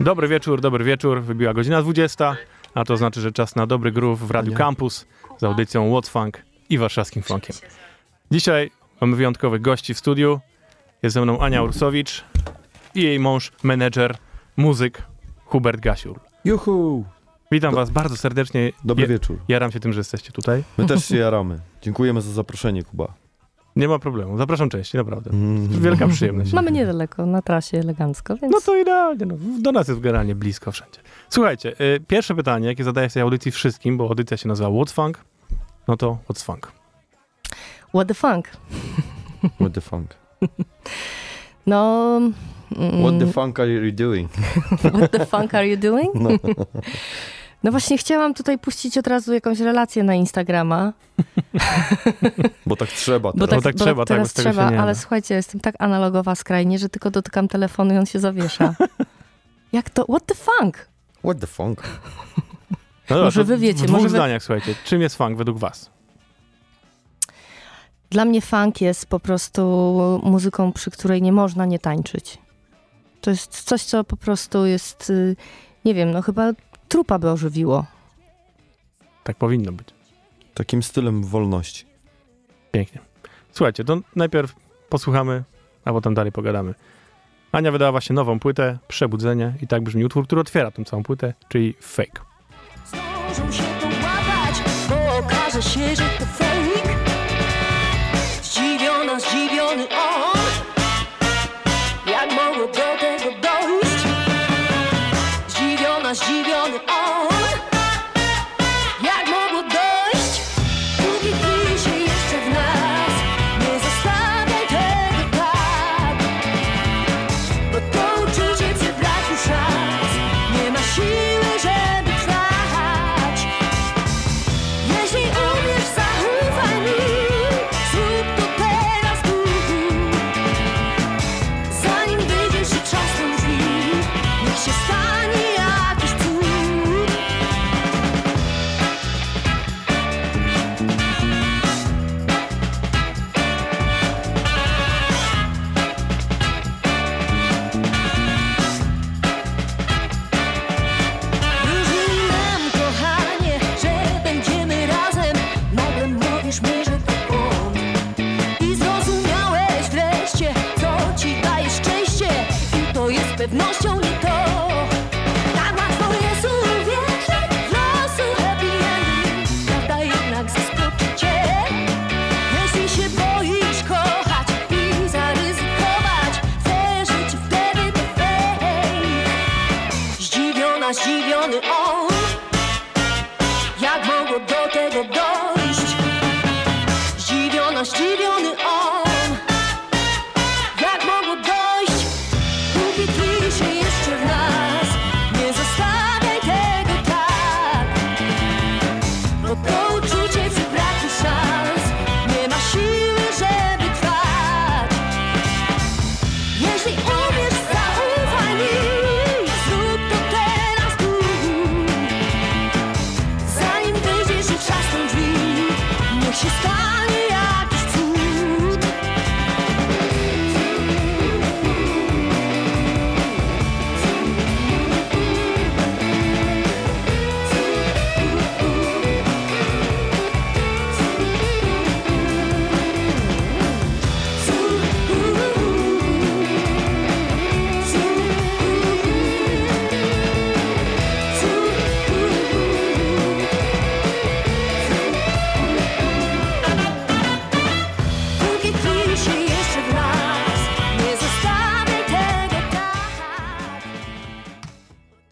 Dobry wieczór, dobry wieczór. Wybiła godzina 20, a to znaczy, że czas na dobry groove w Radiu Campus z audycją What's Funk i warszawskim funkiem. Dzisiaj mamy wyjątkowych gości w studiu. Jest ze mną Ania Ursowicz i jej mąż, menedżer, muzyk Hubert Gasiur. Juhu! Witam Do... was bardzo serdecznie. Dobry wieczór. Jaram się tym, że jesteście tutaj. My też się jaramy. Dziękujemy za zaproszenie, Kuba. Nie ma problemu. Zapraszam częściej, naprawdę. Mm. Wielka przyjemność. Mamy niedaleko, na trasie elegancko, więc... No to idealnie. No. Do nas jest generalnie blisko wszędzie. Słuchajcie, y, pierwsze pytanie, jakie zadaję w tej audycji wszystkim, bo audycja się nazywa What's Funk, no to What's Funk? What the funk? What the funk? No... Mm, What the funk are you doing? What the funk are you doing? No. No właśnie chciałam tutaj puścić od razu jakąś relację na Instagrama. Bo tak trzeba. Teraz. Bo tak, bo tak bo trzeba, tak, teraz tak, trzeba, ale słuchajcie, jestem tak analogowa skrajnie, że tylko dotykam telefonu i on się zawiesza. Jak to? What the funk? What the funk? No dobra, może wy wiecie. W dwóch może zdaniach, wy... słuchajcie, czym jest funk według was? Dla mnie funk jest po prostu muzyką, przy której nie można nie tańczyć. To jest coś, co po prostu jest, y, nie wiem, no chyba trupa by ożywiło. Tak powinno być. Takim stylem wolności. Pięknie. Słuchajcie, to najpierw posłuchamy, a potem dalej pogadamy. Ania wydała właśnie nową płytę, Przebudzenie i tak brzmi utwór, który otwiera tą całą płytę, czyli Fake. Zdążą się połapać, bo okaże się, że zdziwiony on. Jak mogło do tego dojść? Zdziwiona, zdziwiony on.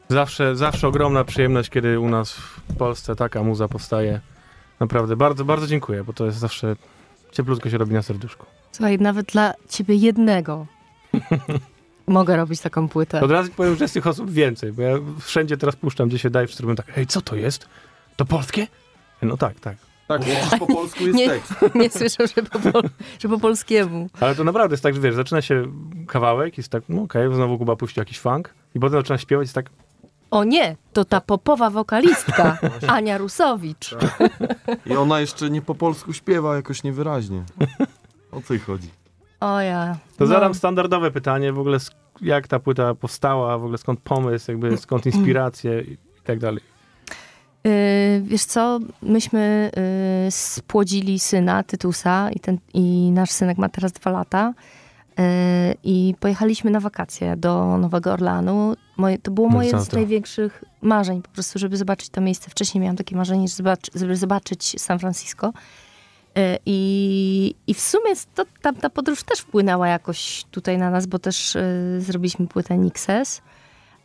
Zawsze, zawsze ogromna przyjemność, kiedy u nas w Polsce taka muza powstaje. Naprawdę bardzo, bardzo dziękuję, bo to jest zawsze cieplutko się robi na serduszku. Słuchaj, nawet dla ciebie jednego mogę robić taką płytę. Od razu powiem, że jest tych osób więcej, bo ja wszędzie teraz puszczam, gdzie się daje, wszyscy robią tak, hej, co to jest? To polskie? No tak, tak. Tak, bo po polsku jest Nie. tekst. Nie słyszę, że po, pol, że po polskiemu. Ale to naprawdę jest tak, że wiesz, zaczyna się kawałek, jest tak, no okej, znowu Kuba puści jakiś funk i potem zaczyna śpiewać, jest tak, O nie, to ta popowa wokalistka, Ania Rusowicz. I ona jeszcze nie po polsku śpiewa jakoś niewyraźnie. O co jej chodzi? O ja. To No. zadam standardowe pytanie, w ogóle jak ta płyta powstała, w ogóle skąd pomysł, jakby skąd inspiracje i tak dalej. Y, wiesz co, myśmy y, spłodzili syna, Tytusa i, ten, i nasz synek ma teraz dwa lata i pojechaliśmy na wakacje do Nowego Orlanu. Moje, to było moje z największych marzeń, po prostu, żeby zobaczyć to miejsce. Wcześniej miałam takie marzenie, żeby zobaczyć, San Francisco. Y, I, I w sumie to, ta, ta podróż też wpłynęła jakoś tutaj na nas, bo też y, zrobiliśmy płytę Nixes.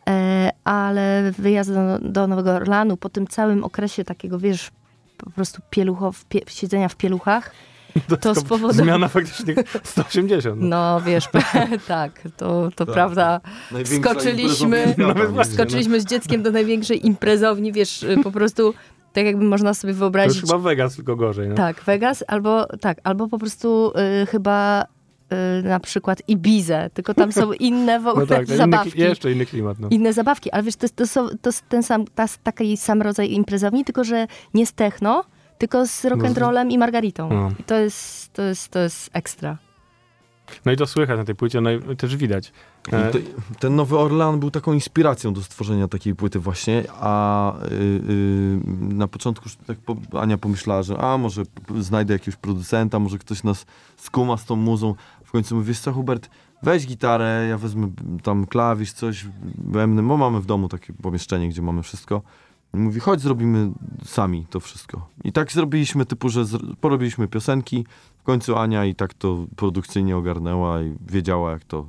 E, ale wyjazd do, do Nowego Orlanu po tym całym okresie takiego, wiesz, po prostu pieluchow, pie, siedzenia w pieluchach, to jest spowodowało- Zmiana faktycznie 180. No. no wiesz, tak, to, to Tak. prawda. Skoczyliśmy- właśnie. Skoczyliśmy z dzieckiem do największej imprezowni, wiesz, po prostu tak jakby można sobie To już wyobrazić. chyba Vegas tylko gorzej. No. Tak, Vegas albo tak, albo po prostu y, chyba y, na przykład Ibizę, tylko tam są inne w ogóle No tak, to inny, zabawki. kli- jeszcze inny klimat. No. inne zabawki, ale wiesz, to, jest- to, są, to jest ten sam, ta, taki sam rodzaj imprezowni, tylko że nie z techno, tylko z rock'n'rollem i margaritą. No. I to jest, to, jest, to jest ekstra. no i to słychać na tej płycie, no i też widać. E, te- Ten Nowy Orlean był taką inspiracją do stworzenia takiej płyty właśnie, a y, y, na początku tak po, Ania pomyślała, że a może znajdę jakiegoś producenta, może ktoś nas skuma z tą muzą. W końcu mówię, wiesz co Hubert, weź gitarę, ja wezmę tam klawisz, coś, bębny, bo mamy w domu takie pomieszczenie, gdzie mamy wszystko. Mówi, chodź zrobimy sami to wszystko. I tak zrobiliśmy, typu, że zr- porobiliśmy piosenki, w końcu Ania i tak to produkcyjnie ogarnęła i wiedziała jak to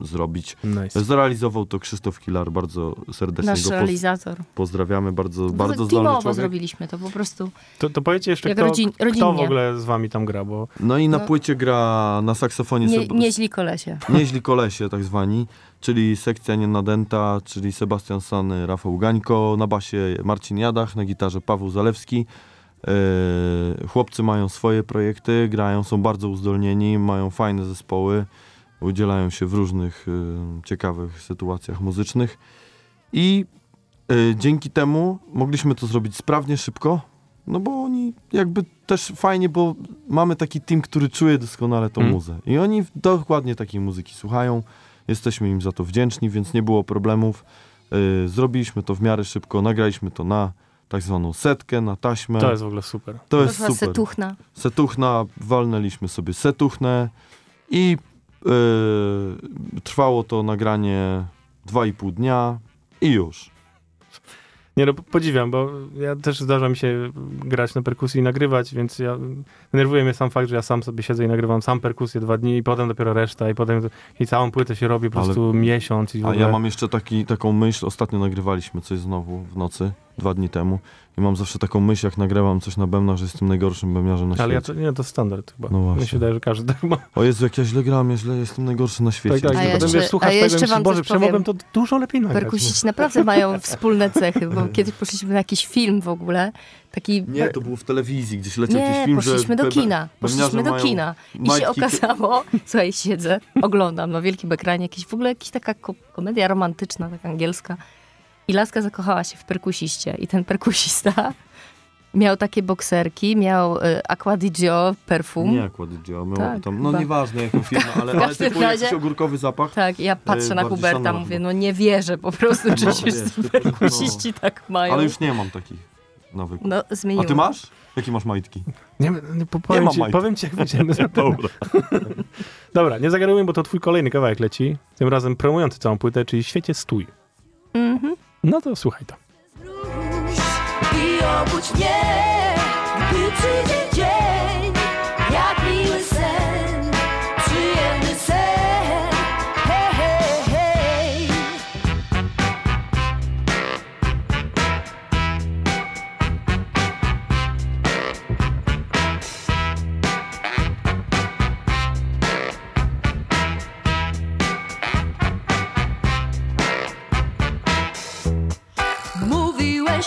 zrobić. nice. Zrealizował to Krzysztof Kilar, bardzo serdecznie Nasz go poz- realizator. pozdrawiamy, bardzo, bardzo zdolny Teamowo człowiek. zrobiliśmy to po prostu. To, to powiedzcie jeszcze, Jak kto, rodzin- kto w ogóle z wami tam gra, bo No i na No. płycie gra na saksofonie Nie, Seb- nieźli kolesie. Nieźli kolesie tak zwani, czyli sekcja nienadęta, czyli Sebastian Sany, Rafał Gańko, na basie Marcin Jadach, na gitarze Paweł Zalewski. Yy, chłopcy mają swoje projekty, grają, są bardzo uzdolnieni, mają fajne zespoły, udzielają się w różnych yy, ciekawych sytuacjach muzycznych i yy, dzięki temu mogliśmy to zrobić sprawnie, szybko, no bo oni jakby też fajnie, bo mamy taki team, który czuje doskonale tą Mm. muzę i oni dokładnie takiej muzyki słuchają, jesteśmy im za to wdzięczni, więc nie było problemów. Yy, zrobiliśmy to w miarę szybko, nagraliśmy to na tak zwaną setkę, na taśmę. to jest w ogóle super. to jest Poszła super. setuchna. Setuchna, walnęliśmy sobie setuchnę i yy, trwało to nagranie 2,5 dnia i już. Nie no, podziwiam, bo ja też zdarza mi się grać na perkusji i nagrywać, więc ja denerwuje mnie sam fakt, że ja sam sobie siedzę i nagrywam sam perkusję dwa dni i potem dopiero reszta i potem i całą płytę się robi po Ale- prostu miesiąc i w A ogóle... ja mam jeszcze taki, taką myśl, ostatnio nagrywaliśmy coś znowu w nocy, dwa dni temu i mam zawsze taką myśl, jak nagrywam coś na bębnach, że jestem najgorszym bębniarzem na świecie. Ale ja to, nie, to standard chyba. No Mi właśnie. się wydaje, że każdy tak ma. O Jezu, jak ja źle gram, ja źle jestem najgorszy na świecie. Tak, tak. A ja jeszcze- wiesz, słuchasz a ja jeszcze wam Boże, przemogłem to dużo lepiej nagrać. Perkusiści naprawdę mają wspólne cechy, bo kiedyś poszliśmy na jakiś film w ogóle, taki... Nie, to było w telewizji, gdzieś leciał jakiś Nie, film, że poszliśmy do be- kina. Poszliśmy do kina. I się okazało, słuchaj, siedzę, oglądam na wielkim ekranie, jakieś, w ogóle jakaś taka ko- komedia romantyczna, taka angielska. I laska zakochała się w perkusiście. I ten perkusista miał takie bokserki, miał y, Aqua di Gio perfum. Nie, Aquadigio, miał Tak, tam, no chyba. nieważne jaką firmę, ale, ale każdym typu razie- jakiś ogórkowy zapach. Tak, ja patrzę na bardziej Huberta, mówię, no nie wierzę po prostu, czy No, się wiesz, no. perkusiści tak mają. Ale już nie mam takich nawyków. No, zmieniło. A ty masz? Jakie masz majtki? Nie, nie, po- powiem, mam ci, majtek. powiem ci, jak wyjdziemy. Dobra. Dobra, nie zagadujmy, bo to twój kolejny kawałek leci. Tym razem promujący całą płytę, czyli Świecie Stój. Mhm. No to słuchaj to. I obudź mnie,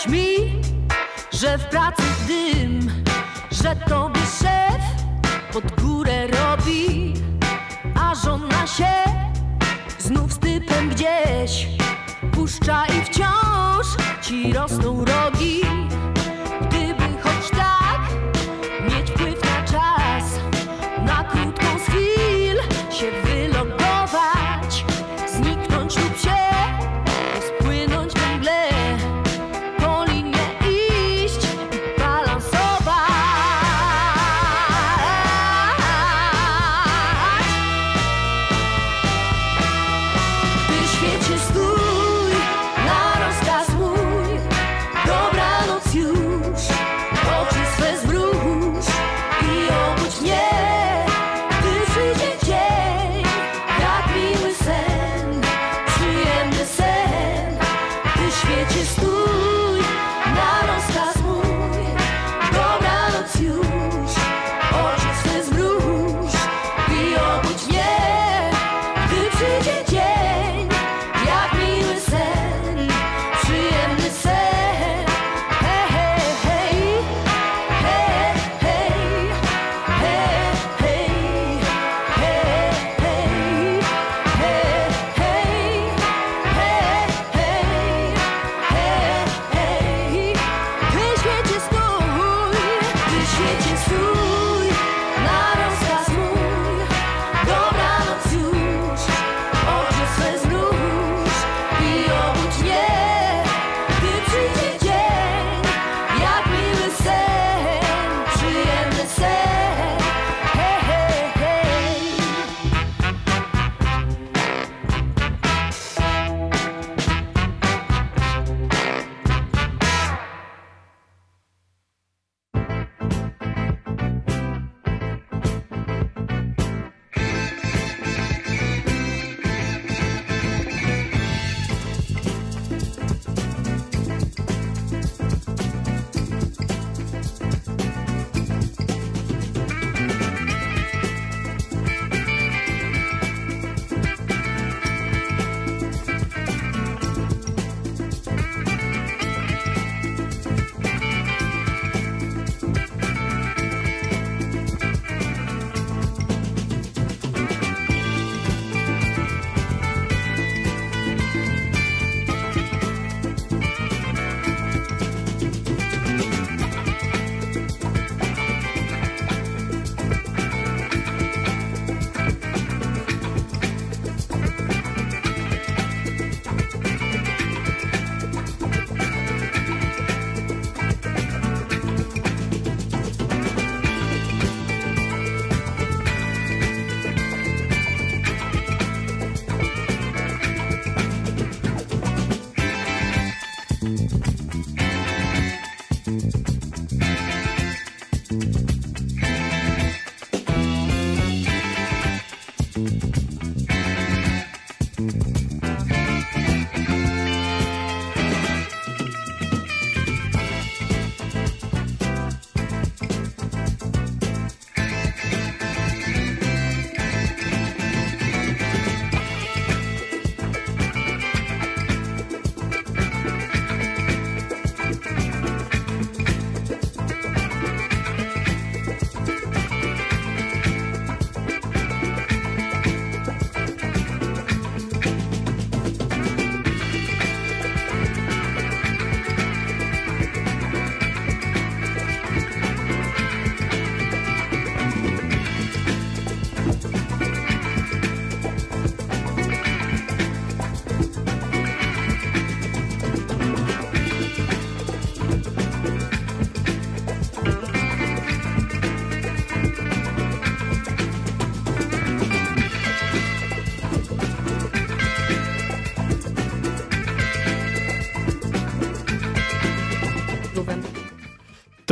Mi, że w pracy dym, że tobie szef pod górę robi, a żona się znów z typem gdzieś puszcza i wciąż ci rosną rogi.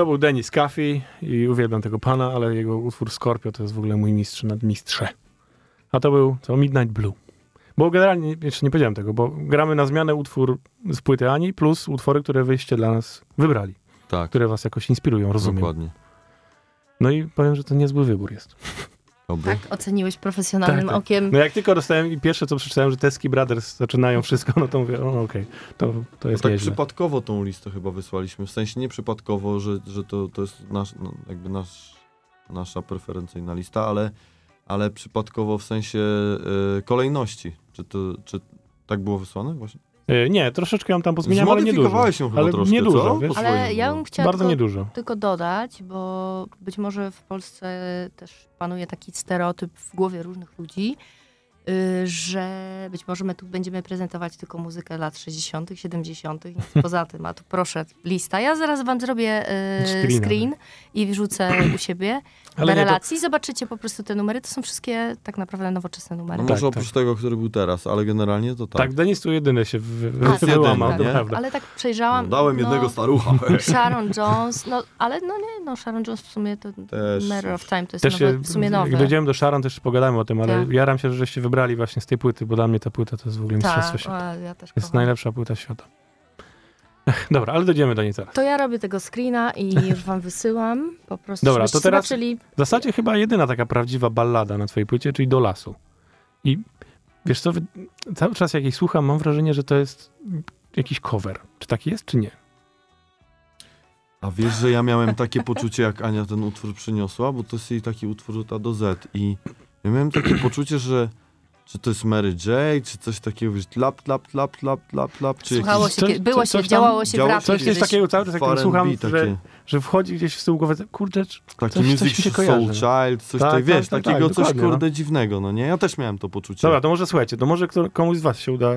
To był Denis Caffey i uwielbiam tego pana, ale jego utwór Scorpio to jest w ogóle mój mistrz nad mistrze. A to był co? Midnight Blue. Bo generalnie, jeszcze nie powiedziałem tego, bo gramy na zmianę utwór z płyty Ani plus utwory, które wyście dla nas wybrali, Tak, które was jakoś inspirują, rozumiem. dokładnie. No i powiem, że to niezły wybór jest. Dobry. Tak, oceniłeś profesjonalnym Tak, tak. okiem. No jak tylko dostałem i pierwsze co przeczytałem, że Teski Brothers zaczynają wszystko, no to mówię, okej, to, to jest tak nieźle. przypadkowo tą listę chyba wysłaliśmy. W sensie nie przypadkowo, że, że to, to jest nasz, no, jakby nasz, nasza preferencyjna lista, ale, ale przypadkowo w sensie e, kolejności. Czy, to, czy tak było wysłane właśnie? Y, Nie, troszeczkę ją tam pozmieniam, ale nie dużo. Zmodyfikowałeś ją chyba Ale troszkę, nie dużo, co? wiesz? Po Ale ja bym chciała Bardzo tylko, niedużo. tylko dodać, bo być może w Polsce też panuje taki stereotyp w głowie różnych ludzi, y, że być może my tu będziemy prezentować tylko muzykę lat 60., 70., nic poza tym. A tu proszę, lista. Ja zaraz wam zrobię y, screen i wrzucę u siebie Ale na nie, to, relacji. Zobaczycie po prostu te numery. To są wszystkie tak naprawdę nowoczesne numery. No Tak, może oprócz tak. tego, który był teraz, ale generalnie to tak. tak, Denis tu jedyny się wy, wy, A, tak. wyłamał, Jedyny, to nie? prawda. Ale tak przejrzałam. No, dałem jednego no, starucha. Sharon Jones, no ale no nie, no Sharon Jones w sumie to Też Matter of Time to jest Też nowe, w sumie nowe. jak dojdziemy do Sharon, też pogadamy o tym, ale Tak. jaram się, że żeście wybrali właśnie z tej płyty, bo dla mnie ta płyta to jest w ogóle mistrzostwo tak, świata. ja też Jest kocham. najlepsza płyta świata. Dobra, ale dojdziemy do niej zaraz. To ja robię tego screena i już wam wysyłam. Po prostu, Dobra, to teraz- zobaczyli. W zasadzie chyba jedyna taka prawdziwa ballada na twojej płycie, czyli Do lasu. I wiesz co, wy- cały czas jak jej słucham, mam wrażenie, że to jest jakiś cover. Czy taki jest, czy nie? A wiesz, że ja miałem takie poczucie, jak Ania ten utwór przyniosła, bo to jest jej taki utwór od A do Z i ja miałem takie poczucie, że czy to jest Mary J, czy coś takiego, wiesz, tlap, tlap, tlap, tlap, tlap, tlap, czy Słuchało jakiś się, coś- było coś się, tam działało się w rapie. Coś jest takiego cały czas, jak słucham, takie, że, że wchodzi gdzieś z tyłu głowy, kurczę, czy- taki coś- coś music mi się soul child, coś Tak, tak, tak, wiesz, tak, takiego tak, coś dokładnie, no. kurde dziwnego, no nie? Ja też miałem to poczucie. Dobra, to może słuchajcie, to może komuś z was się uda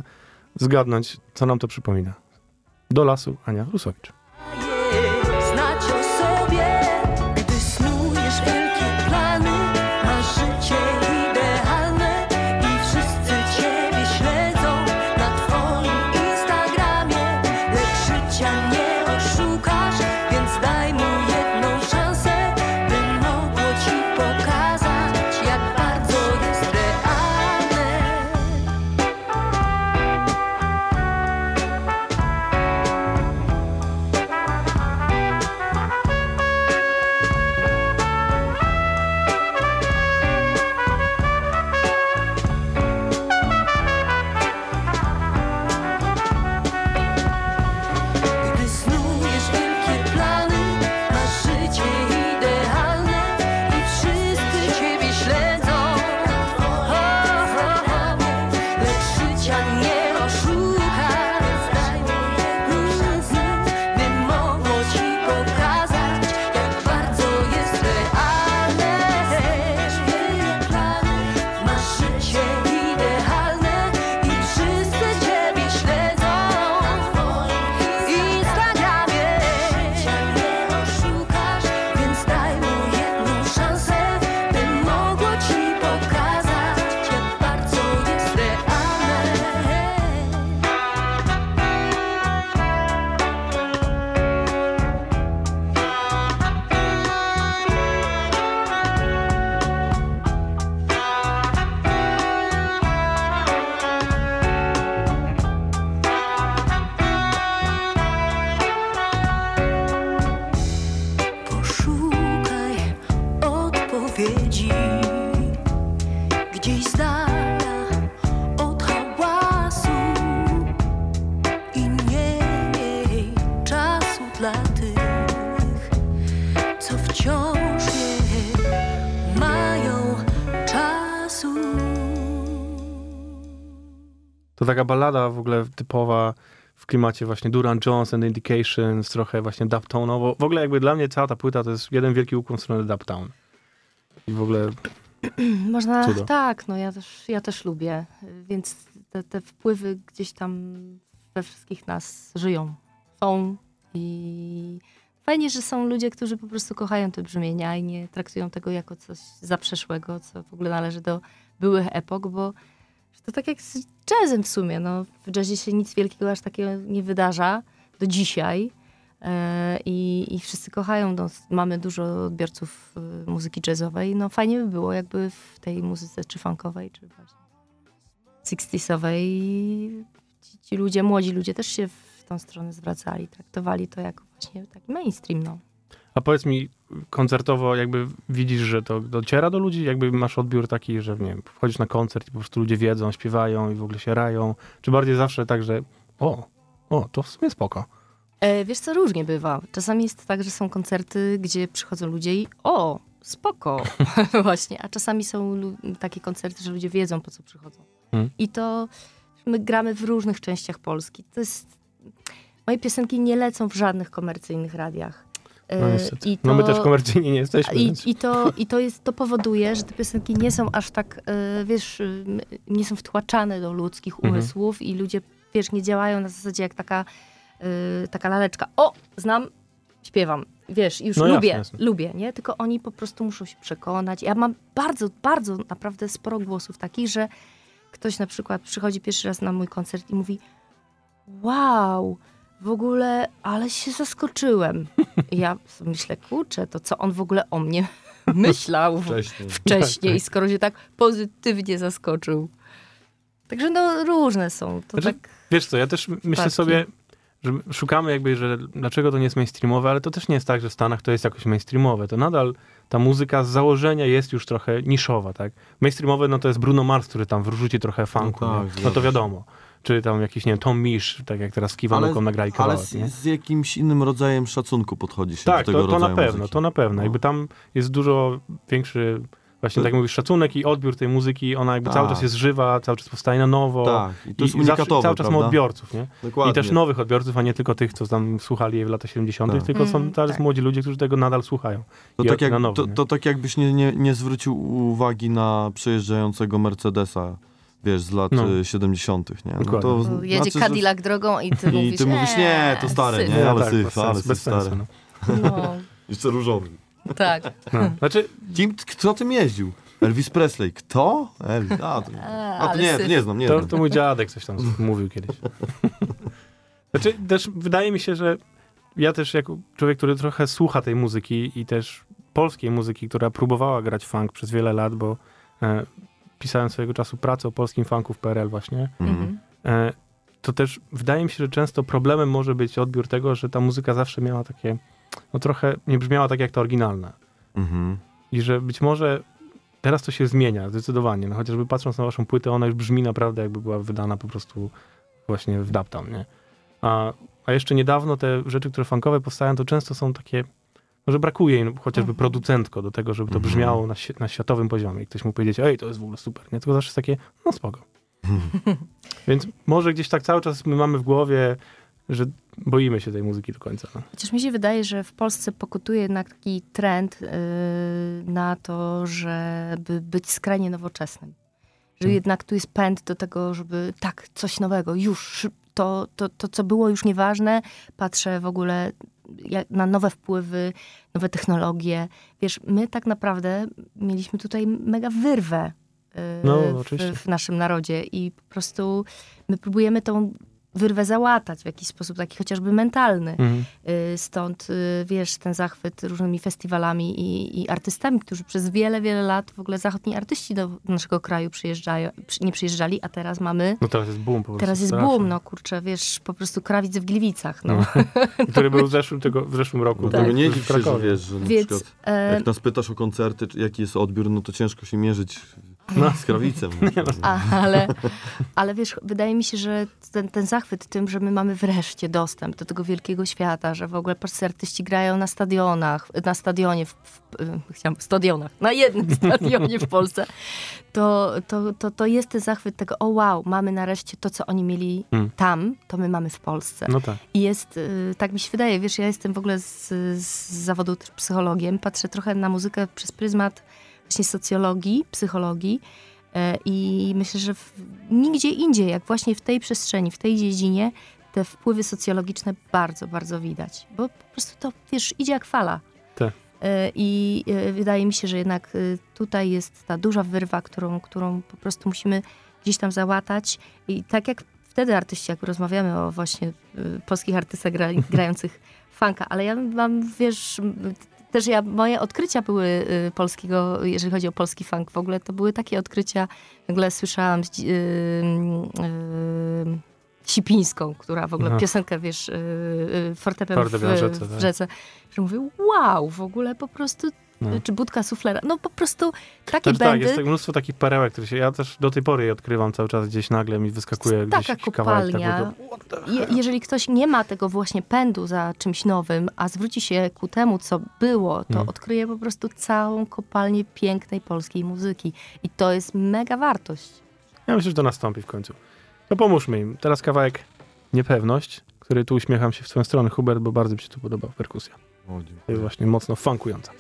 zgadnąć, co nam to przypomina. Do lasu, Ania Rusowicz. Taka ballada w ogóle typowa w klimacie właśnie Duran Jones and Indications, trochę właśnie dubtone'owo. W ogóle jakby dla mnie cała ta płyta to jest jeden wielki ukłon w stronę dubtown. I w ogóle Można, Cudo. tak, no ja też, ja też lubię, więc te, te wpływy gdzieś tam we wszystkich nas żyją, są i fajnie, że są ludzie, którzy po prostu kochają te brzmienia i nie traktują tego jako coś zaprzeszłego, co w ogóle należy do byłych epok, bo to tak jak z jazzem w sumie, no w jazzie się nic wielkiego aż takiego nie wydarza do dzisiaj, E, I, I wszyscy kochają. No, mamy dużo odbiorców e, muzyki jazzowej. No fajnie by było, jakby w tej muzyce czy funkowej, czy właśnie 60sowej ci, ci ludzie, młodzi ludzie też się w tą stronę zwracali. Traktowali to jako właśnie taki mainstream. No. A powiedz mi, koncertowo jakby widzisz, że to dociera do ludzi? Jakby masz odbiór taki, że nie wiem, wchodzisz na koncert i po prostu ludzie wiedzą, śpiewają i w ogóle się rają? Czy bardziej zawsze tak, że o, o, to w sumie spoko. E, wiesz co, różnie bywa. Czasami jest tak, że są koncerty, gdzie przychodzą ludzie i o, spoko, właśnie. A czasami są takie koncerty, że ludzie wiedzą, po co przychodzą. Mm. I to my gramy w różnych częściach Polski. To jest... Moje piosenki nie lecą w żadnych komercyjnych radiach. No niestety. i No my to- też komercyjnie nie jesteśmy. I, więc... i, to, I to, jest, to powoduje, że te piosenki nie są aż tak, e, wiesz, e, nie są wtłaczane do ludzkich Mhm. umysłów i ludzie, wiesz, nie działają na zasadzie jak taka, taka laleczka. O, znam, śpiewam. Wiesz, już No lubię, jasne. lubię, nie? Tylko oni po prostu muszą się przekonać. Ja mam bardzo, bardzo naprawdę sporo głosów takich, że ktoś na przykład przychodzi pierwszy raz na mój koncert i mówi wow, w ogóle, ale się zaskoczyłem. Ja myślę, kurczę, to co on w ogóle o mnie myślał Wcześniej. wcześniej, skoro się tak pozytywnie zaskoczył. Także no różne są. To Znaczy, tak... Wiesz co, ja też myślę sobie, że szukamy jakby, że dlaczego to nie jest mainstreamowe, ale to też nie jest tak, że w Stanach to jest jakoś mainstreamowe. To nadal ta muzyka z założenia jest już trochę niszowa, tak? Mainstreamowe no to jest Bruno Mars, który tam wrzuci trochę funku, No tak, no to wiadomo. Czy tam jakiś, nie wiem, Tom Misch, tak jak teraz z Kiwanuką nagrali ale kawałek, z, nie? z jakimś innym rodzajem szacunku podchodzi się Tak, do tego to, to na rodzaju pewno, muzyki. to na pewno. No. Jakby tam jest dużo większy, właśnie To- tak jak mówisz, szacunek i odbiór tej muzyki, ona jakby Tak. cały czas jest żywa, cały czas powstaje na nowo. Tak, i to jest I zawsze, cały czas ma prawda? odbiorców, nie? Dokładnie. I też nowych odbiorców, a nie tylko tych, co tam słuchali jej w latach 70., Tak. tylko są Mm, teraz tak. młodzi ludzie, którzy tego nadal słuchają. To tak, jak, na nowo, to, to tak jakbyś nie, nie, nie zwrócił uwagi na przejeżdżającego Mercedesa, wiesz, z lat No. y, 70., nie? No to Bo jedzie znaczy, że- Cadillac drogą i ty I mówisz, ty mówisz, nie, to stare, syf. nie? No ale tak, syf, ale syf stary. no. No, Jeszcze różowy. tak. No. Znaczy, Kim, kto tym jeździł? Elvis Presley. Kto? Elvis. A, to, A, a to nie, to nie znam, nie to, znam. to mój dziadek coś tam mówił kiedyś. Znaczy, też wydaje mi się, że ja też jako człowiek, który trochę słucha tej muzyki i też polskiej muzyki, która próbowała grać funk przez wiele lat, bo e, pisałem swojego czasu pracę o polskim funku w PRL właśnie, Mhm. Mhm. e, to też wydaje mi się, że często problemem może być odbiór tego, że ta muzyka zawsze miała takie, no trochę nie brzmiała tak jak ta oryginalna. Mhm. I że być może teraz to się zmienia, zdecydowanie. No, chociażby patrząc na waszą płytę, ona już brzmi naprawdę jakby była wydana po prostu właśnie w dubtown, nie? A, a jeszcze niedawno te rzeczy, które funkowe powstają, to często są takie, może brakuje im chociażby Mhm. producentko do tego, żeby to Mhm. brzmiało na, na światowym poziomie. I ktoś mógł powiedzieć, ej, to jest w ogóle super, nie? Tylko zawsze jest takie, no spoko. Więc może gdzieś tak cały czas my mamy w głowie, że boimy się tej muzyki do końca. No. Chociaż mi się wydaje, że w Polsce pokutuje jednak taki trend yy, na to, żeby być skrajnie nowoczesnym. Że Hmm. jednak tu jest pęd do tego, żeby tak, coś nowego, już, to, to, to co było już nieważne, patrzę w ogóle na nowe wpływy, nowe technologie. Wiesz, my tak naprawdę mieliśmy tutaj mega wyrwę yy, No, w, w naszym narodzie i po prostu my próbujemy tą wyrwę załatać w jakiś sposób, taki chociażby mentalny. Mhm. Y, Stąd, y, wiesz, ten zachwyt różnymi festiwalami i, i artystami, którzy przez wiele, wiele lat w ogóle zachodni artyści do naszego kraju przyjeżdżają, przy- nie przyjeżdżali, a teraz mamy, No teraz jest boom po prostu. teraz jest straszny. boom, no kurczę, wiesz, po prostu krawiec w Gliwicach, no. Który był w zeszłym, tego, w zeszłym roku. No Tak. tego nie dziw się, że wiesz, że na Więc, przykład e, jak nas pytasz o koncerty, jaki jest odbiór, no to ciężko się mierzyć No. z krawicem. a, ale, ale wiesz, wydaje mi się, że ten, ten zachwyt tym, że my mamy wreszcie dostęp do tego wielkiego świata, że w ogóle polscy artyści grają na stadionach, na stadionie, w, w, y, chciałam, stadionach, na jednym stadionie w Polsce, to, to, to, to jest ten zachwyt tego, o wow, mamy nareszcie to, co oni mieli Mm. tam, to my mamy w Polsce. No tak. I jest, y, tak mi się wydaje, wiesz, ja jestem w ogóle z, z zawodu psychologiem, patrzę trochę na muzykę przez pryzmat właśnie socjologii, psychologii e, i myślę, że w, nigdzie indziej, jak właśnie w tej przestrzeni, w tej dziedzinie, te wpływy socjologiczne bardzo, bardzo widać. Bo po prostu to, wiesz, idzie jak fala. Tak. E, I e, wydaje mi się, że jednak tutaj jest ta duża wyrwa, którą, którą po prostu musimy gdzieś tam załatać. I tak jak wtedy artyści, jak rozmawiamy o właśnie polskich artystach gra, grających funka, ale ja mam, wiesz, też ja, moje odkrycia były y, polskiego, jeżeli chodzi o polski funk w ogóle, to były takie odkrycia, nagle słyszałam, z dzi- y, y, Sipińską, która w ogóle No. piosenkę, wiesz, yy, yy, fortepian w, w rzece, tak. że mówię, wow, w ogóle po prostu, No. czy budka suflera, no po prostu takie Znaczy, tak, będy, jest tak mnóstwo takich perełek, które się, ja też do tej pory je odkrywam cały czas, gdzieś nagle mi wyskakuje Jest gdzieś taka kopalnia. tego. Je, jeżeli ktoś nie ma tego właśnie pędu za czymś nowym, a zwróci się ku temu, co było, to Mm. odkryje po prostu całą kopalnię pięknej polskiej muzyki. I to jest mega wartość. Ja myślę, że to nastąpi w końcu. To pomóżmy im. Teraz kawałek Niepewność, który tu uśmiecham się w swoją stronę, Hubert, bo bardzo mi się tu podoba perkusja. O, właśnie mocno funkująca.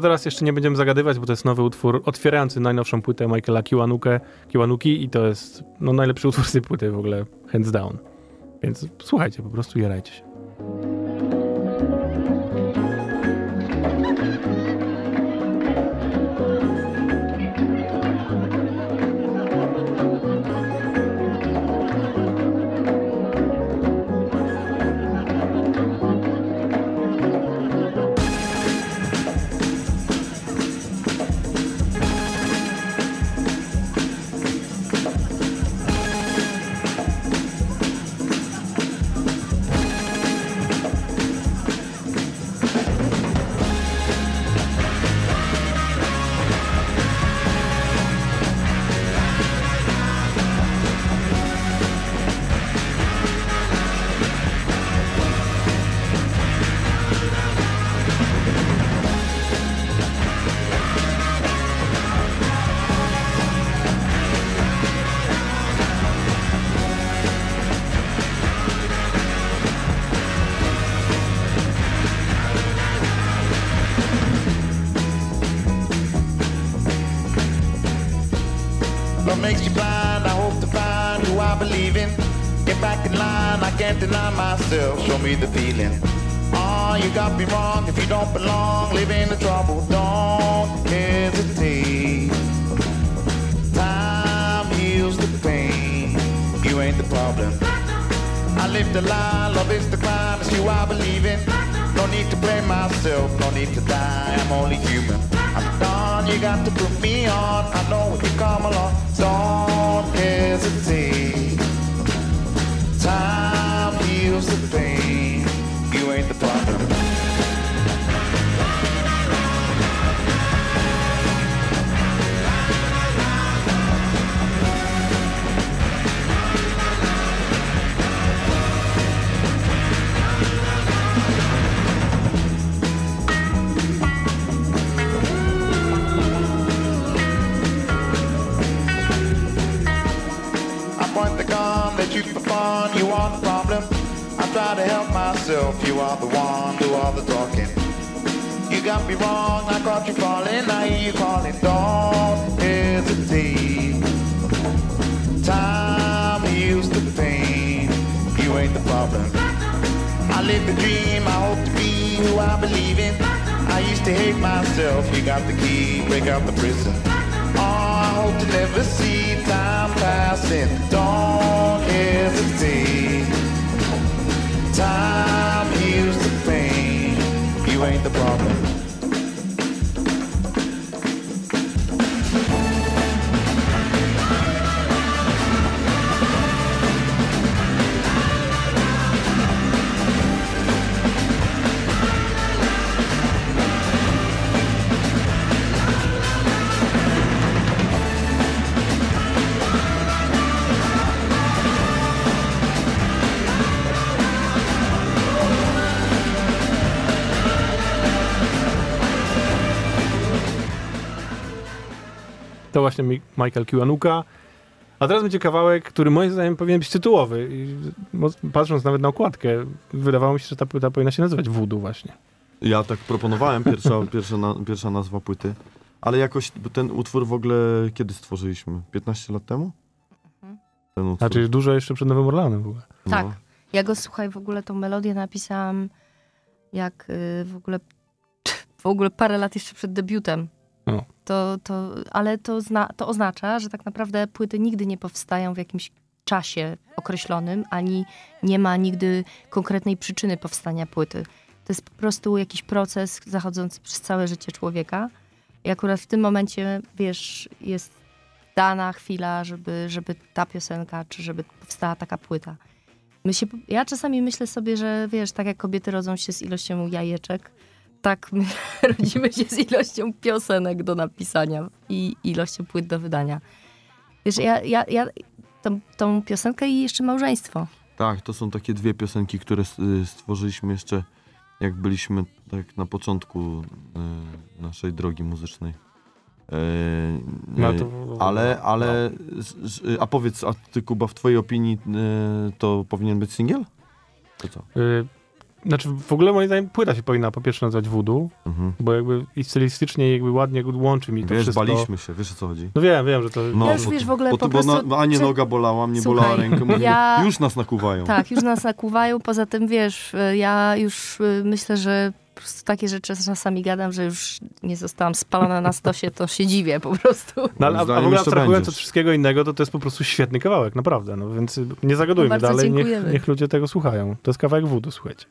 Teraz jeszcze nie będziemy zagadywać, bo to jest nowy utwór otwierający najnowszą płytę Michaela Kiwanuke, Kiwanuki i to jest no, najlepszy utwór z tej płyty w ogóle, hands down. Więc słuchajcie, po prostu jarajcie się. Deny myself. Show me the feeling. Oh, you got me wrong. If you don't belong, live in the trouble. Don't hesitate. Time heals the pain. You ain't the problem. I live the lie, love is the crime, it's you I believe in. No need to blame myself, no need to die, I'm only human. I'm done, you got to put me on. I know when you come along, don't hesitate. Try to help myself. You are the one, do all the talking. You got me wrong, I caught you falling, I hear you calling. Don't hesitate. Time heals the pain. You ain't the problem. I live the dream, I hope to be who I believe in. I used to hate myself, you got the key, break out the prison. Hope to never see time passing. Don't hesitate. Time heals the pain. You ain't the problem. To właśnie Mi- Michael Kiwanuka. A teraz będzie kawałek, który moim zdaniem powinien być tytułowy. I patrząc nawet na okładkę, wydawało mi się, że ta płyta powinna się nazywać Voodoo właśnie. Ja tak proponowałem, pierwsza, pierwsza, na, pierwsza nazwa płyty. Ale jakoś ten utwór w ogóle kiedy stworzyliśmy? 15 lat temu? Ten utwór. Znaczy dużo jeszcze przed Nowym Orlanem w ogóle. No. Tak. Ja go, słuchaj, w ogóle tą melodię napisałam jak y, w ogóle w ogóle parę lat jeszcze przed debiutem. O. To, to, ale to, zna, to oznacza, że tak naprawdę płyty nigdy nie powstają w jakimś czasie określonym, ani nie ma nigdy konkretnej przyczyny powstania płyty. To jest po prostu jakiś proces zachodzący przez całe życie człowieka. I akurat w tym momencie, wiesz, jest dana chwila, żeby, żeby ta piosenka, czy żeby powstała taka płyta. Się, ja czasami myślę sobie, że wiesz, tak jak kobiety rodzą się z ilością jajeczek, tak my rodzimy się z ilością piosenek do napisania i ilością płyt do wydania. Wiesz, ja, ja, ja tą, tą piosenkę i jeszcze małżeństwo. Tak, to są takie dwie piosenki, które y, stworzyliśmy jeszcze jak byliśmy tak na początku y, naszej drogi muzycznej. E, No y, to- ale, ale, z- z- a powiedz, a ty Kuba, w twojej opinii y, to powinien być singiel? To co? Y, znaczy w ogóle moim zdaniem płyta się powinna po pierwsze nazywać Voodoo, Mhm. bo jakby i stylistycznie jakby ładnie łączy mi to Wiesz, wszystko. baliśmy się, wiesz o co chodzi? No wiem, wiem, że to... No, Ja już bo- wiesz, w ogóle bo, po bo prostu- na, Anię czy- noga bolała, mnie Słuchaj, bolała rękę, mówię, ja- już nas nakuwają. Tak, już nas nakuwają. Poza tym, wiesz, y, ja już y, myślę, że po prostu takie rzeczy czasami gadam, że już nie zostałam spalona na stosie, to się dziwię po prostu. No, ale, a, a w ogóle abstrahując od wszystkiego innego, to to jest po prostu świetny kawałek, naprawdę. No więc y, nie zagadujmy No dalej, niech, niech ludzie tego słuchają. To jest kawałek Voodoo, słuchajcie.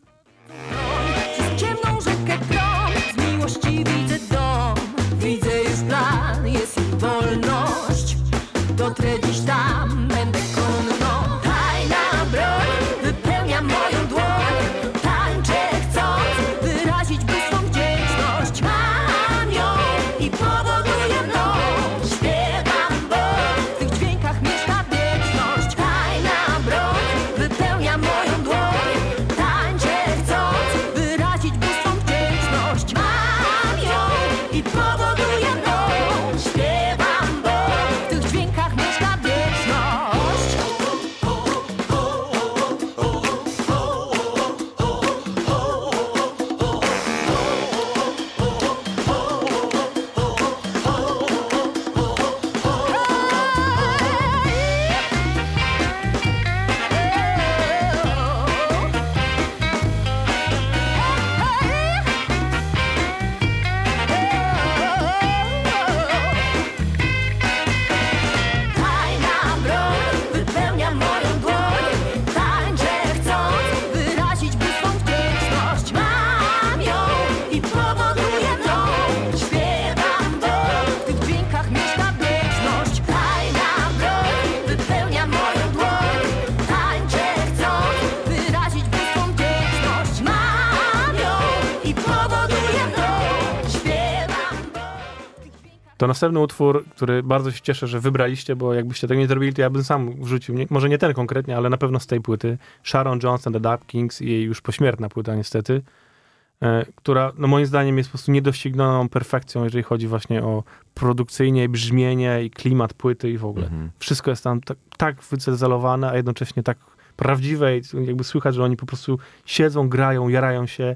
Następny utwór, który bardzo się cieszę, że wybraliście, bo jakbyście tego nie zrobili, to ja bym sam wrzucił, nie, może nie ten konkretnie, ale na pewno z tej płyty, Sharon Johnson, The Dap Kings i jej już pośmiertna płyta niestety, e, która no moim zdaniem jest po prostu niedoścignoną perfekcją, jeżeli chodzi właśnie o produkcyjnie, i brzmienie i klimat płyty i w ogóle. Mhm. Wszystko jest tam tak, tak wycezelowane, a jednocześnie tak prawdziwej, jakby słychać, że oni po prostu siedzą, grają, jarają się.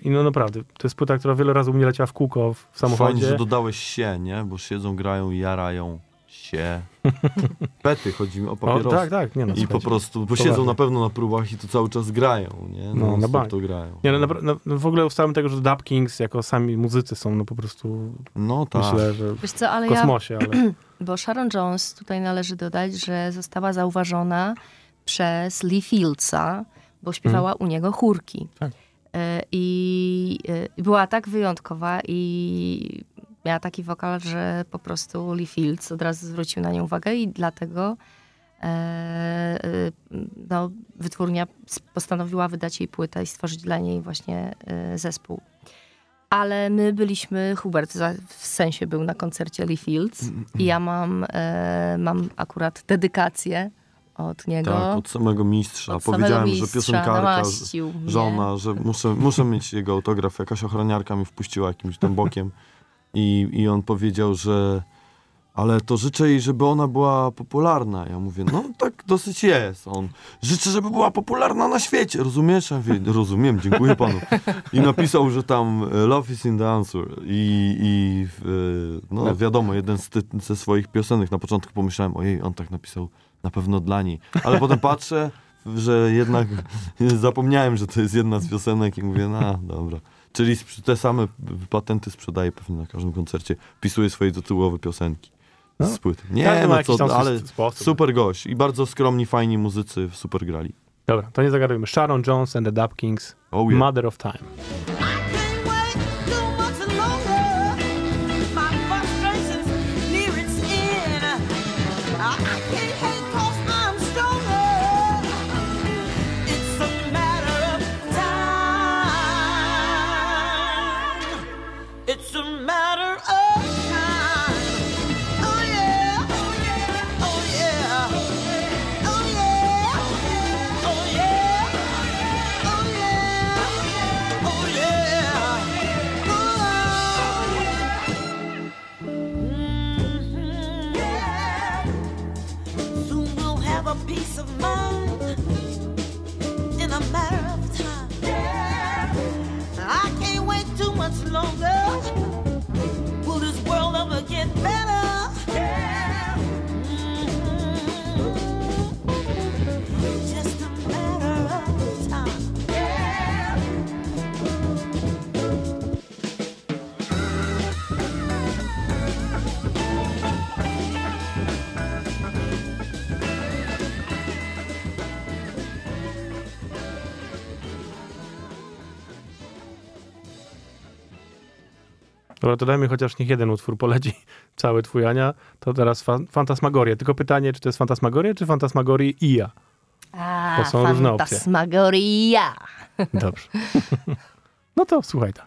I, no naprawdę, to jest płyta, która wiele razy u mnie leciała w kółko w Fajnie, samochodzie. że dodałeś się, nie? Bo siedzą, grają, jarają się. Pety, chodzi mi o o, papierosy. tak, tak, nie no, I po prostu, bo siedzą na pewno na próbach i to cały czas grają, nie? No, No, na na bank. to grają. Nie, no, napra- no, no, w ogóle ustałem tego, że Dub Kings jako sami muzycy są no po prostu, No tak. myślę, że Wiesz co, ale w ja kosmosie, ale Bo Sharon Jones, tutaj należy dodać, że została zauważona przez Lee Fieldsa, bo śpiewała u niego chórki. Tak. E, I e, była tak wyjątkowa i miała taki wokal, że po prostu Lee Fields od razu zwrócił na nią uwagę i dlatego e, no, wytwórnia postanowiła wydać jej płytę i stworzyć dla niej właśnie zespół. Ale my byliśmy, Hubert w sensie był na koncercie Lee Fields i ja mam, mam akurat dedykację od niego. Tak, od samego mistrza. Od samego Powiedziałem, że mistrza, piosenkarka, namaścił mnie. żona, że muszę, muszę mieć jego autograf. Jakaś ochroniarka mi wpuściła jakimś tam bokiem i, i on powiedział, że ale to życzę jej, żeby ona była popularna. Ja mówię, no tak dosyć jest. On, życzę, żeby była popularna na świecie, rozumiesz? Ja mówię, rozumiem, dziękuję panu. I napisał, że tam e, love is in the answer. I, i e, no wiadomo, jeden z ty, ze swoich piosenek na początku pomyślałem, ojej, on tak napisał na pewno dla niej. Ale potem patrzę, że jednak zapomniałem, że to jest jedna z piosenek i mówię, no dobra. Czyli te same patenty sprzedaje pewnie na każdym koncercie. Wpisuje swoje tytułowe piosenki No. z. Każdy Nie, no co, ale sposób. super gość. I bardzo skromni, fajni muzycy super grali. Dobra, to nie zagadujmy. Sharon Jones and the Dub Kings, Oh yeah. Mother of Time. Dobra, to dajmy chociaż niech jeden utwór poleci cały twój Ania. To teraz fa- Fantasmagoria. Tylko pytanie, czy to jest Fantasmagoria, czy Fantasmagorii i ja? A, To są różne opcje. Fantasmagoria. Dobrze. no to słuchaj ta.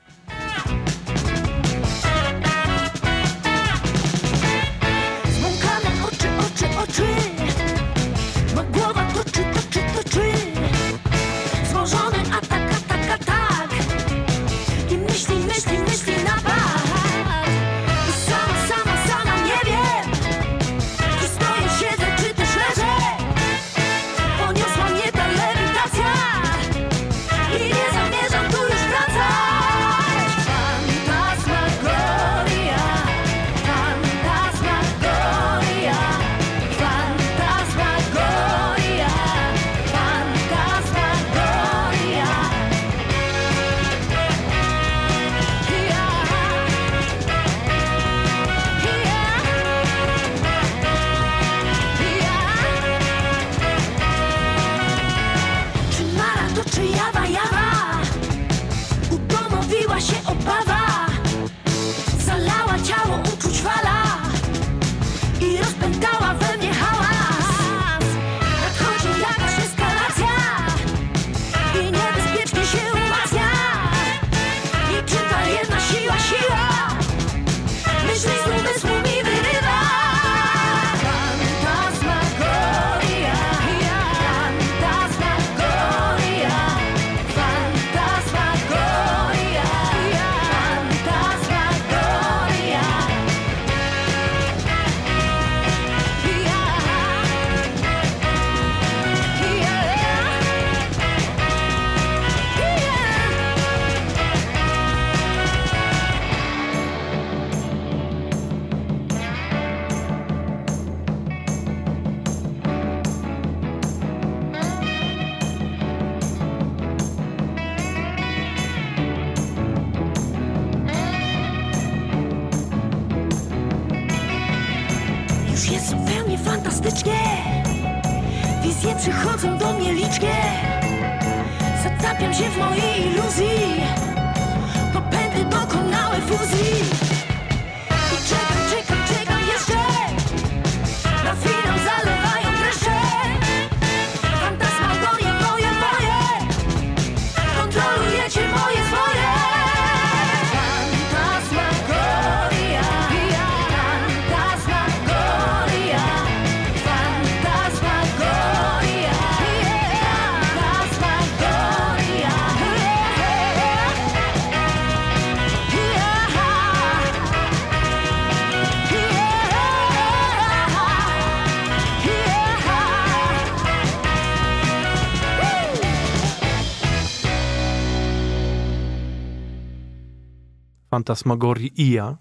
Fantasmagoria.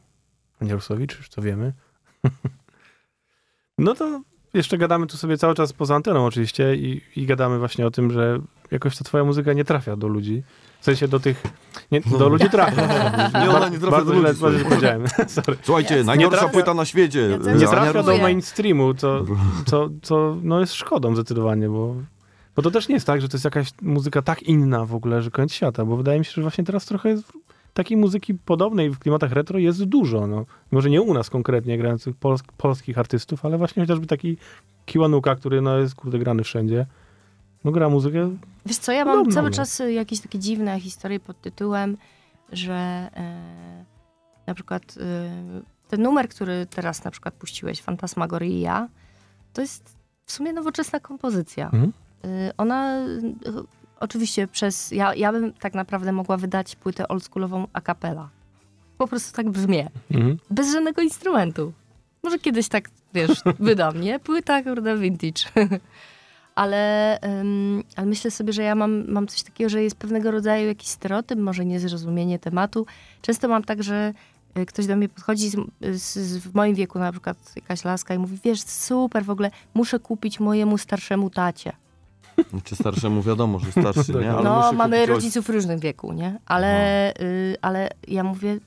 Panie Rusowicz, już to wiemy. no to jeszcze gadamy tu sobie cały czas poza anteną oczywiście i, i gadamy właśnie o tym, że jakoś ta twoja muzyka nie trafia do ludzi. W sensie do tych... Nie, do ludzi trafia. Nie, ona nie trafia Bardzo do ludzi, bardzo źle sorry. powiedziałem. Sorry. Słuchajcie, Jasne. najgorsza Nie trafia- płyta na świecie. Ja Nie Ania trafia do mainstreamu, co, co, co no jest szkodą zdecydowanie, bo, bo to też nie jest tak, że to jest jakaś muzyka tak inna w ogóle, że koniec świata, bo wydaje mi się, że właśnie teraz trochę jest takiej muzyki podobnej w klimatach retro jest dużo, no. Może nie u nas konkretnie grających pols polskich artystów, ale właśnie chociażby taki Kiwanuka, który no jest kurde grany wszędzie, no gra muzykę, Wiesz co, ja mam Podobno, cały no. czas y, jakieś takie dziwne historie pod tytułem, że e, na przykład e, ten numer, który teraz na przykład puściłeś, Fantasmagoria, to jest w sumie nowoczesna kompozycja. Mhm. Y, ona oczywiście przez... Ja, ja bym tak naprawdę mogła wydać płytę oldschoolową a cappella. Po prostu tak brzmię. mhm. Bez żadnego instrumentu. Może kiedyś tak, wiesz, wydam, nie? Płyta, kurde, vintage. ale, ym, ale myślę sobie, że ja mam, mam coś takiego, że jest pewnego rodzaju jakiś stereotyp, może niezrozumienie tematu. Często mam tak, że y, ktoś do mnie podchodzi z, z, z, w moim wieku, na przykład jakaś laska i mówi, wiesz, super, w ogóle muszę kupić mojemu starszemu tacie. Czy starszemu wiadomo, że starszy, nie? Ale no, mamy rodziców w różnym wieku, nie? Ale, y, ale ja mówię,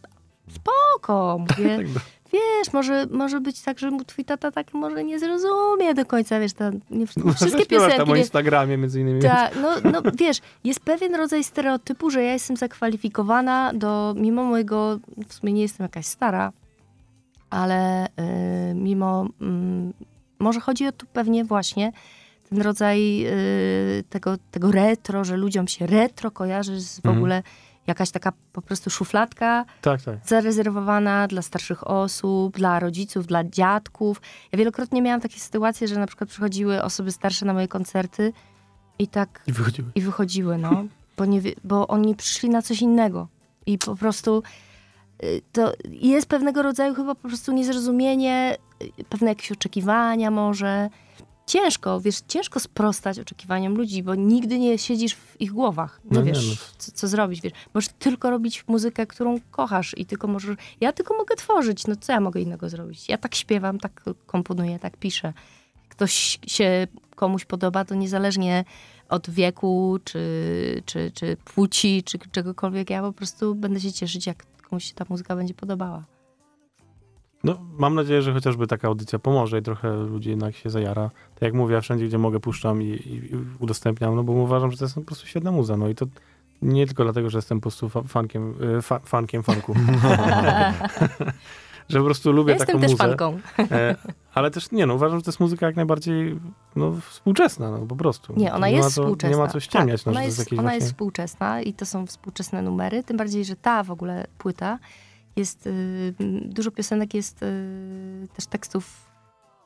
spoko, mówię, Tak, wiesz, może, może być tak, że twój tata tak może nie zrozumie do końca, wiesz, ta, nie, No, wszystkie piosenki. tam o Instagramie między innymi. ta, no, no wiesz, jest pewien rodzaj stereotypu, że ja jestem zakwalifikowana do, mimo mojego, w sumie nie jestem jakaś stara, ale y, mimo, mm, może chodzi o tu pewnie właśnie ten rodzaj y, tego, tego retro, że ludziom się retro kojarzy z w Mhm. ogóle jakaś taka po prostu szufladka, Tak, tak. zarezerwowana dla starszych osób, dla rodziców, dla dziadków. Ja wielokrotnie miałam takie sytuacje, że na przykład przychodziły osoby starsze na moje koncerty i tak I wychodziły. i wychodziły, no, bo, nie, bo oni przyszli na coś innego. I po prostu y, to jest pewnego rodzaju chyba po prostu niezrozumienie, y, pewne jakieś oczekiwania może. Ciężko, wiesz, ciężko sprostać oczekiwaniom ludzi, bo nigdy nie siedzisz w ich głowach. Nie No nie, wiesz, no. co, co zrobić, wiesz. Możesz tylko robić muzykę, którą kochasz i tylko możesz... Ja tylko mogę tworzyć, no co ja mogę innego zrobić? Ja tak śpiewam, tak komponuję, tak piszę. Ktoś się komuś podoba, to niezależnie od wieku, czy, czy, czy płci, czy czegokolwiek, ja po prostu będę się cieszyć, jak komuś się ta muzyka będzie podobała. No, mam nadzieję, że chociażby taka audycja pomoże i trochę ludzi jednak się zajara. Tak jak mówię, ja wszędzie, gdzie mogę, puszczam i, i, udostępniam, no bo uważam, że to jest po prostu świetna muza. No i to nie tylko dlatego, że jestem po prostu fa- fankiem, y, fa- fankiem fanku. że po prostu lubię Ja taką jestem też muzę. fanką. E, ale też, nie no, uważam, że to jest muzyka jak najbardziej no, współczesna, no po prostu. Nie, ona ma jest co, współczesna. Nie ma co ściemniać, tak, no, ona to jest, jest ona właśnie... jest współczesna i to są współczesne numery, tym bardziej, że ta w ogóle płyta jest, y, dużo piosenek jest y, też tekstów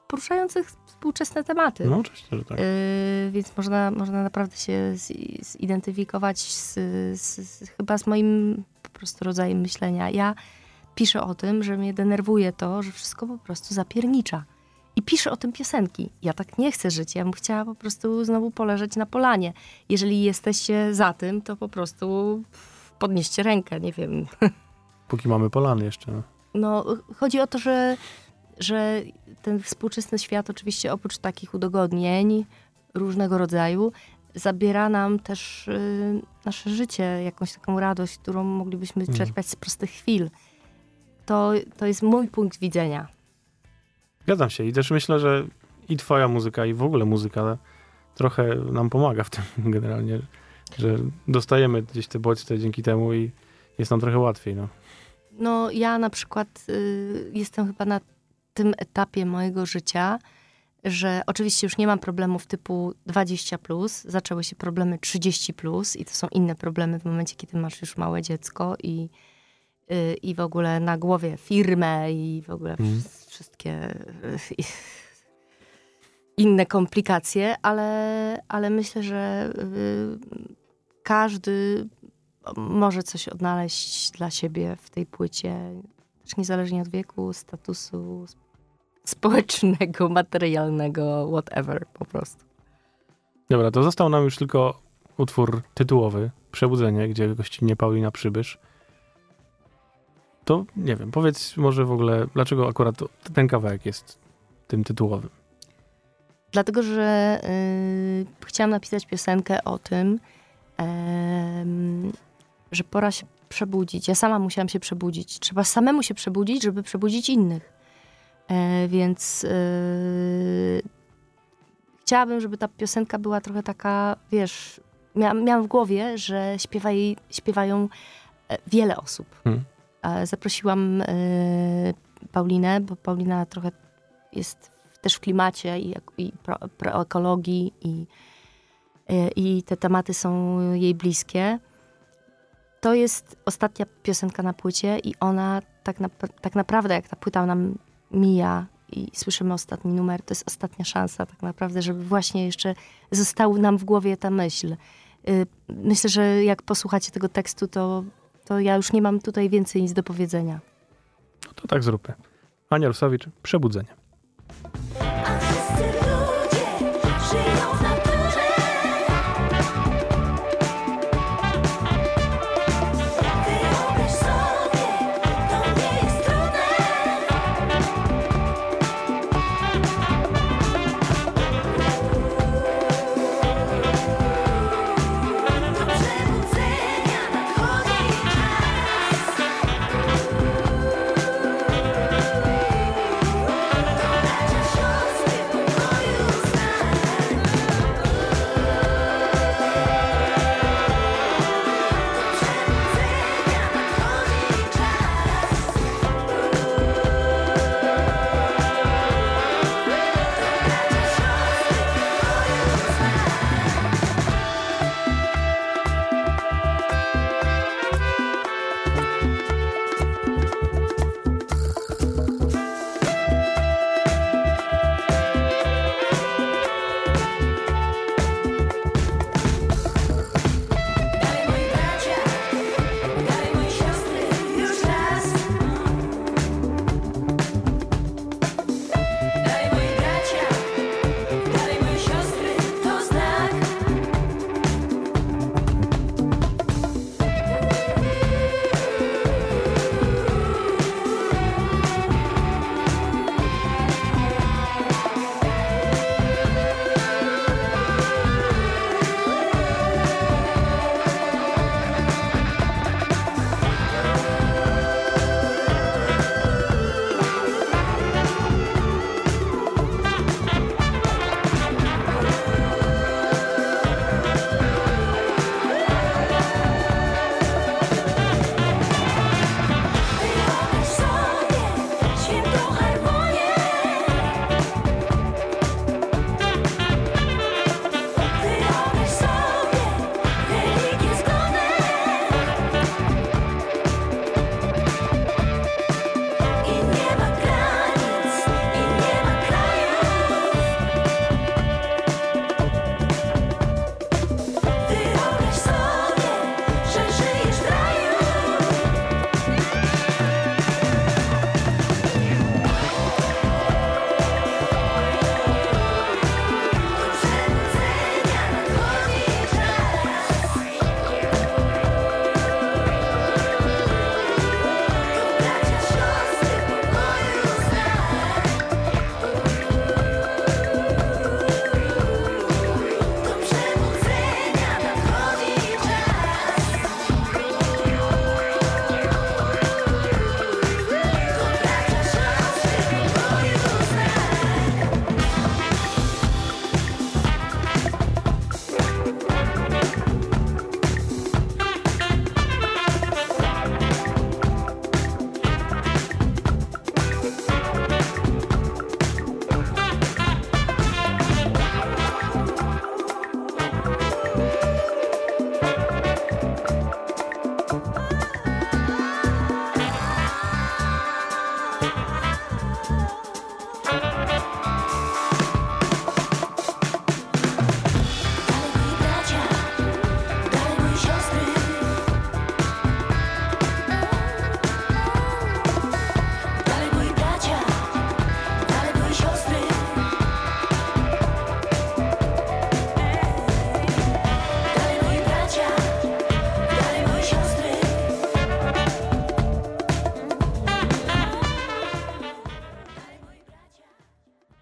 poruszających współczesne tematy. No oczywiście, że tak. Y, więc można, można naprawdę się zi- zidentyfikować z, z, z, chyba z moim po prostu rodzajem myślenia. Ja piszę o tym, że mnie denerwuje to, że wszystko po prostu zapiernicza. I piszę o tym piosenki. Ja tak nie chcę żyć. Ja bym chciała po prostu znowu poleżeć na polanie. Jeżeli jesteście za tym, to po prostu podnieście rękę, nie wiem. Póki mamy polany jeszcze. No. Chodzi o to, że, że ten współczesny świat oczywiście oprócz takich udogodnień różnego rodzaju zabiera nam też y, nasze życie, jakąś taką radość, którą moglibyśmy Mhm. czerpać z prostych chwil. To, to jest mój punkt widzenia. Zgadzam się i też myślę, że i twoja muzyka, i w ogóle muzyka trochę nam pomaga w tym generalnie, że dostajemy gdzieś te bodźce dzięki temu i jest nam trochę łatwiej, no. No, ja na przykład y, jestem chyba na tym etapie mojego życia, że oczywiście już nie mam problemów typu 20, plus, zaczęły się problemy 30, plus, i to są inne problemy w momencie, kiedy masz już małe dziecko i, y, i w ogóle na głowie firmę i w ogóle wsz- wszystkie y, inne komplikacje, ale, ale myślę, że y, każdy może coś odnaleźć dla siebie w tej płycie, też niezależnie od wieku, statusu sp- społecznego, materialnego, whatever po prostu. Dobra, to został nam już tylko utwór tytułowy, Przebudzenie, gdzie gościnnie Paulina Przybysz. To nie wiem, powiedz może w ogóle, dlaczego akurat ten kawałek jest tym tytułowym? Dlatego, że y, chciałam napisać piosenkę o tym, em, że pora się przebudzić. Ja sama musiałam się przebudzić. Trzeba samemu się przebudzić, żeby przebudzić innych. E, więc y, chciałabym, żeby ta piosenka była trochę taka, wiesz, miałam, miałam w głowie, że śpiewa jej, śpiewają e, wiele osób. Hmm. E, Zaprosiłam e, Paulinę, bo Paulina trochę jest też w klimacie i, i pro, proekologii i, e, i te tematy są jej bliskie. To jest ostatnia piosenka na płycie i ona tak, nap- tak naprawdę, jak ta płyta nam mija i słyszymy ostatni numer, to jest ostatnia szansa tak naprawdę, żeby właśnie jeszcze został nam w głowie ta myśl. Y, Myślę, że jak posłuchacie tego tekstu, to, to ja już nie mam tutaj więcej nic do powiedzenia. No to tak zróbmy. Ania Rusowicz, Przebudzenie.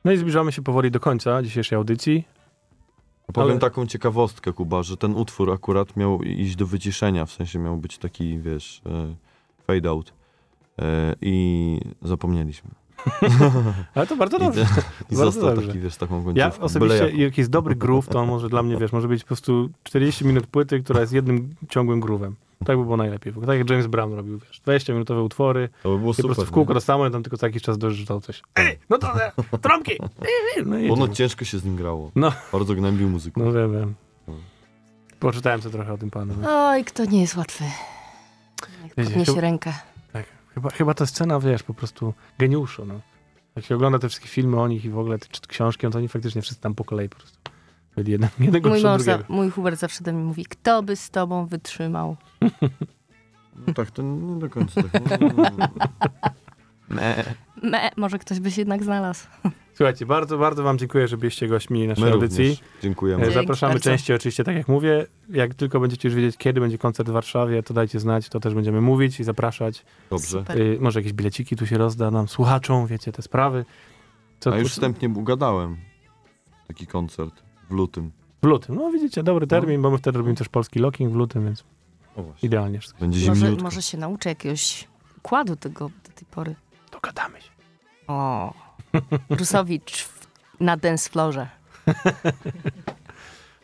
No i zbliżamy się powoli do końca dzisiejszej audycji. Powiem Ale- taką ciekawostkę, Kuba, że ten utwór akurat miał iść do wyciszenia, w sensie miał być taki, wiesz, e, fade out. E, I zapomnieliśmy. Ale to bardzo dobrze. I Bardzo został dobrze. taki, wiesz, taką Ja końcówką. Byle osobiście, jak jest dobry groove, to on może dla mnie, wiesz, może być po prostu 40 minut płyty, która jest jednym ciągłym groove'em. Tak by było najlepiej. Tak jak James Brown robił, wiesz, 20-minutowe utwory, To by było i po prostu super. w kółko to samo, i tam tylko co jakiś czas dorzucał coś. Ej, no to e, trąbki! Ej, No, Ono ciężko się z nim grało. No. Bardzo gnębił muzykę. no wiem, wiem. No. Poczytałem sobie trochę o tym panu. Oj, kto nie jest łatwy. Jak podniesie rękę. Chyba, chyba ta scena, wiesz, po prostu geniuszu, no. Jak się ogląda te wszystkie filmy o nich i w ogóle te czy- książki, no to oni faktycznie wszyscy tam po kolei po prostu byli jeden, jednego Mój, przed mąż za, drugiego. mój Hubert zawsze do mnie mówi, kto by z tobą wytrzymał? No tak, to nie do końca tak. No. Me, może ktoś by się jednak znalazł. Słuchajcie, bardzo, bardzo wam dziękuję, że byliście gośćmi naszej My audycji. również. Dziękujemy. E, Dzięki Zapraszamy bardzo. częściej oczywiście, tak jak mówię. Jak tylko będziecie już wiedzieć, kiedy będzie koncert w Warszawie, to dajcie znać, to też będziemy mówić i zapraszać. Dobrze. Y, może jakieś bileciki tu się rozda nam, słuchaczom, wiecie, te sprawy. Co A tu- już wstępnie ugadałem taki koncert w lutym. W lutym. No widzicie, dobry No. termin, bo my wtedy robimy też polski locking w lutym, więc idealnie wszystko. Będzie Może, może się nauczę jakiegoś układu tego do tej pory. Dogadamy się. O, Rusowicz na dance floorze.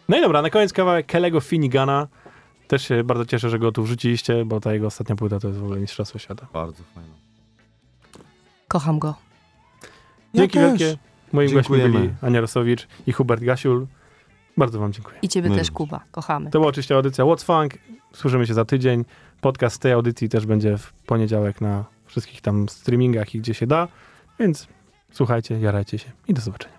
No i dobra, na koniec kawałek Kelego Finigana. Też się bardzo cieszę, że go tu wrzuciliście, bo ta jego ostatnia płyta to jest w ogóle mistrzostwo świata. Bardzo fajne. Kocham go. Dzięki też. wielkie. Moim gośćmi Dziękujemy. byli Ania Rosowicz i Hubert Gasiul. Bardzo wam dziękuję. I ciebie My też. Kuba. Kochamy. To była oczywiście audycja What's Funk. Słyszymy się za tydzień. Podcast z tej audycji też będzie w poniedziałek na wszystkich tam streamingach i gdzie się da. Więc słuchajcie, jarajcie się i do zobaczenia.